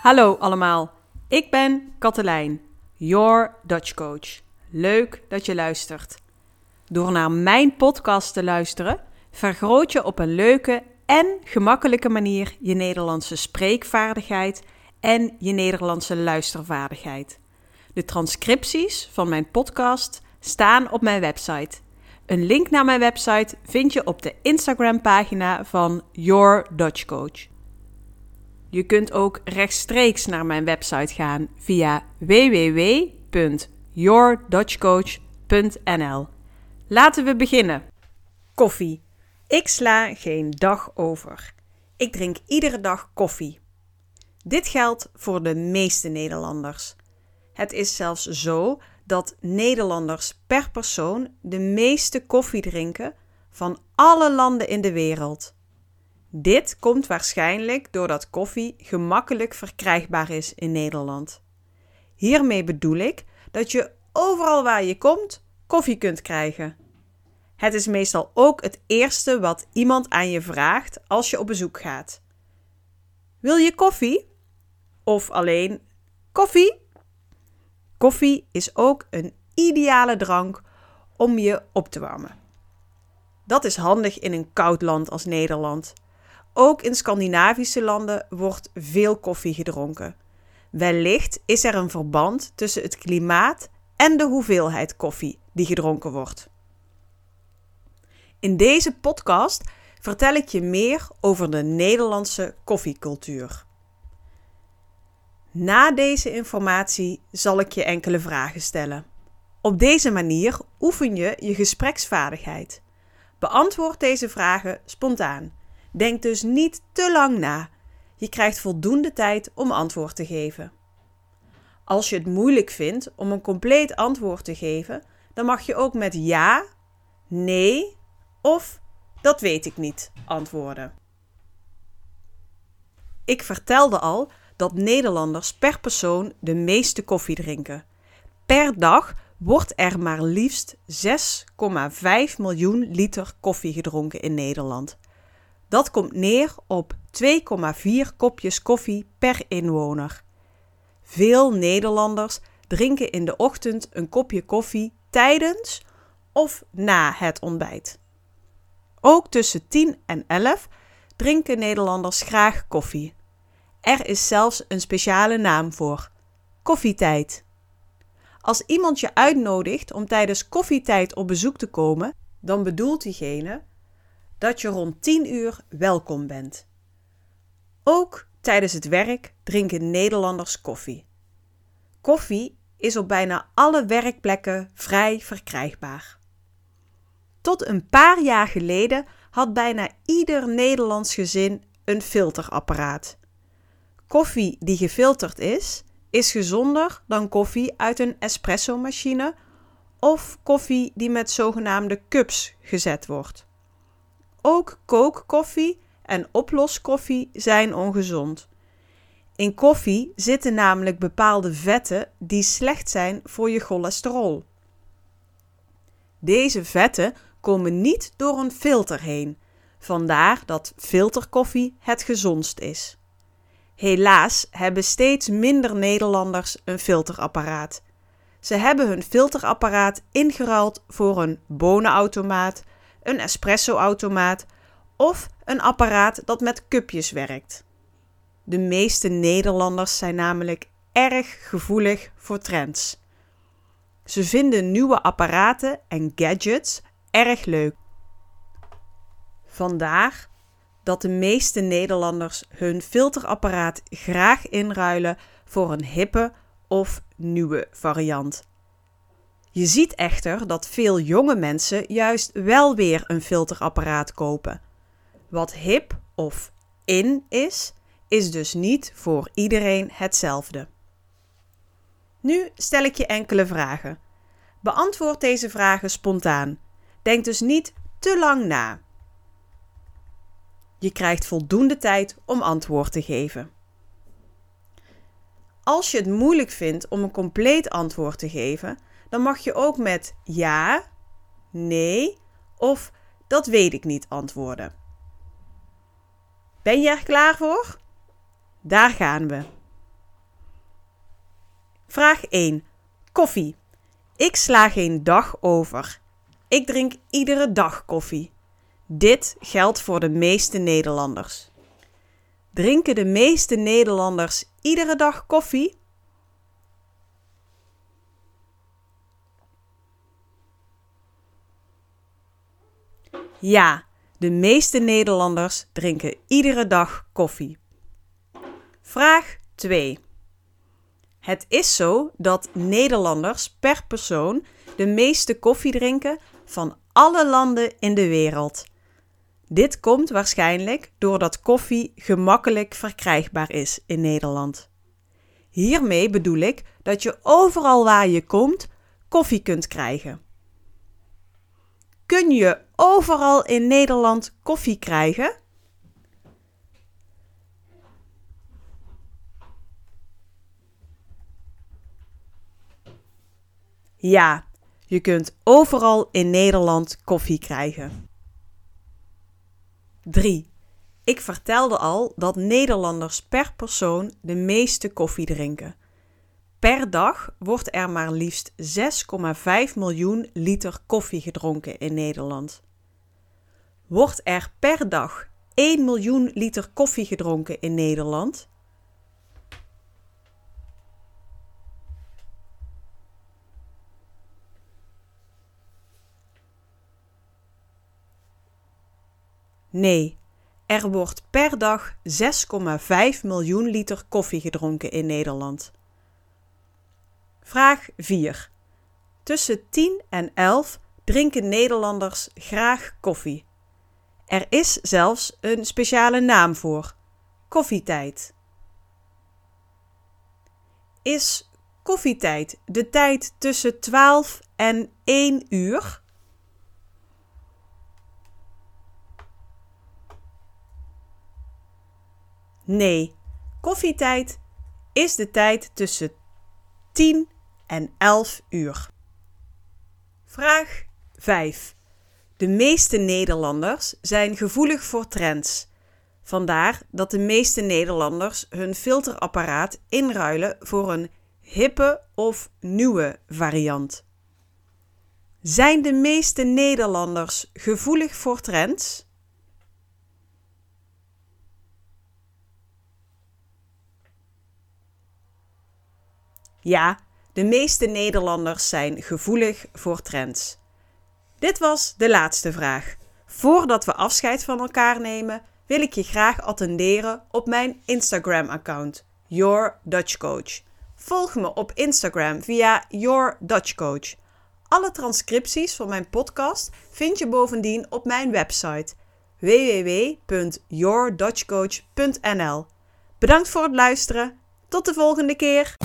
Hallo allemaal, ik ben Katelijn, your Dutch coach. Leuk dat je luistert. Door naar mijn podcast te luisteren, vergroot je op een leuke en gemakkelijke manier je Nederlandse spreekvaardigheid en je Nederlandse luistervaardigheid. De transcripties van mijn podcast staan op mijn website. Een link naar mijn website vind je op de Instagram-pagina van Your Dutch Coach. Je kunt ook rechtstreeks naar mijn website gaan via www.yourdutchcoach.nl. Laten we beginnen. Koffie. Ik sla geen dag over. Ik drink iedere dag koffie. Dit geldt voor de meeste Nederlanders. Het is zelfs zo dat Nederlanders per persoon de meeste koffie drinken van alle landen in de wereld. Dit komt waarschijnlijk doordat koffie gemakkelijk verkrijgbaar is in Nederland. Hiermee bedoel ik dat je overal waar je komt koffie kunt krijgen. Het is meestal ook het eerste wat iemand aan je vraagt als je op bezoek gaat. Wil je koffie? Of alleen koffie? Koffie is ook een ideale drank om je op te warmen. Dat is handig in een koud land als Nederland. Ook in Scandinavische landen wordt veel koffie gedronken. Wellicht is er een verband tussen het klimaat en de hoeveelheid koffie die gedronken wordt. In deze podcast vertel ik je meer over de Nederlandse koffiecultuur. Na deze informatie zal ik je enkele vragen stellen. Op deze manier oefen je je gespreksvaardigheid. Beantwoord deze vragen spontaan. Denk dus niet te lang na. Je krijgt voldoende tijd om antwoord te geven. Als je het moeilijk vindt om een compleet antwoord te geven, dan mag je ook met ja, nee of dat weet ik niet antwoorden. Ik vertelde al dat Nederlanders per persoon de meeste koffie drinken. Per dag wordt er maar liefst 6,5 miljoen liter koffie gedronken in Nederland. Dat komt neer op 2,4 kopjes koffie per inwoner. Veel Nederlanders drinken in de ochtend een kopje koffie tijdens of na het ontbijt. Ook tussen 10 en 11 drinken Nederlanders graag koffie. Er is zelfs een speciale naam voor: koffietijd. Als iemand je uitnodigt om tijdens koffietijd op bezoek te komen, dan bedoelt diegene dat je rond 10 uur welkom bent. Ook tijdens het werk drinken Nederlanders koffie. Koffie is op bijna alle werkplekken vrij verkrijgbaar. Tot een paar jaar geleden had bijna ieder Nederlands gezin een filterapparaat. Koffie die gefilterd is, is gezonder dan koffie uit een espresso-machine of koffie die met zogenaamde cups gezet wordt. Ook kookkoffie en oploskoffie zijn ongezond. In koffie zitten namelijk bepaalde vetten die slecht zijn voor je cholesterol. Deze vetten komen niet door een filter heen, vandaar dat filterkoffie het gezondst is. Helaas hebben steeds minder Nederlanders een filterapparaat. Ze hebben hun filterapparaat ingeruild voor een bonenautomaat, een espressoautomaat of een apparaat dat met cupjes werkt. De meeste Nederlanders zijn namelijk erg gevoelig voor trends. Ze vinden nieuwe apparaten en gadgets erg leuk. Vandaar dat de meeste Nederlanders hun filterapparaat graag inruilen voor een hippe of nieuwe variant. Je ziet echter dat veel jonge mensen juist wel weer een filterapparaat kopen. Wat hip of in is, is dus niet voor iedereen hetzelfde. Nu stel ik je enkele vragen. Beantwoord deze vragen spontaan. Denk dus niet te lang na. Je krijgt voldoende tijd om antwoord te geven. Als je het moeilijk vindt om een compleet antwoord te geven, dan mag je ook met ja, nee of dat weet ik niet antwoorden. Ben je er klaar voor? Daar gaan we. Vraag 1. Koffie. Ik sla geen dag over. Ik drink iedere dag koffie. Dit geldt voor de meeste Nederlanders. Drinken de meeste Nederlanders iedere dag koffie? Ja, de meeste Nederlanders drinken iedere dag koffie. Vraag 2. Het is zo dat Nederlanders per persoon de meeste koffie drinken van alle landen in de wereld. Dit komt waarschijnlijk doordat koffie gemakkelijk verkrijgbaar is in Nederland. Hiermee bedoel ik dat je overal waar je komt koffie kunt krijgen. Kun je overal in Nederland koffie krijgen? Ja, je kunt overal in Nederland koffie krijgen. 3. Ik vertelde al dat Nederlanders per persoon de meeste koffie drinken. Per dag wordt er maar liefst 6,5 miljoen liter koffie gedronken in Nederland. Wordt er per dag 1 miljoen liter koffie gedronken in Nederland? Nee, er wordt per dag 6,5 miljoen liter koffie gedronken in Nederland. Vraag 4. Tussen 10 en 11 drinken Nederlanders graag koffie. Er is zelfs een speciale naam voor: koffietijd. Is koffietijd de tijd tussen 12 en 1 uur? Nee, koffietijd is de tijd tussen 10 en 11 uur. Vraag 5. De meeste Nederlanders zijn gevoelig voor trends. Vandaar dat de meeste Nederlanders hun filterapparaat inruilen voor een hippe of nieuwe variant. Zijn de meeste Nederlanders gevoelig voor trends? Ja, de meeste Nederlanders zijn gevoelig voor trends. Dit was de laatste vraag. Voordat we afscheid van elkaar nemen, wil ik je graag attenderen op mijn Instagram-account, Your Dutch Coach. Volg me op Instagram via Your Dutch Coach. Alle transcripties van mijn podcast vind je bovendien op mijn website www.yourdutchcoach.nl. Bedankt voor het luisteren. Tot de volgende keer.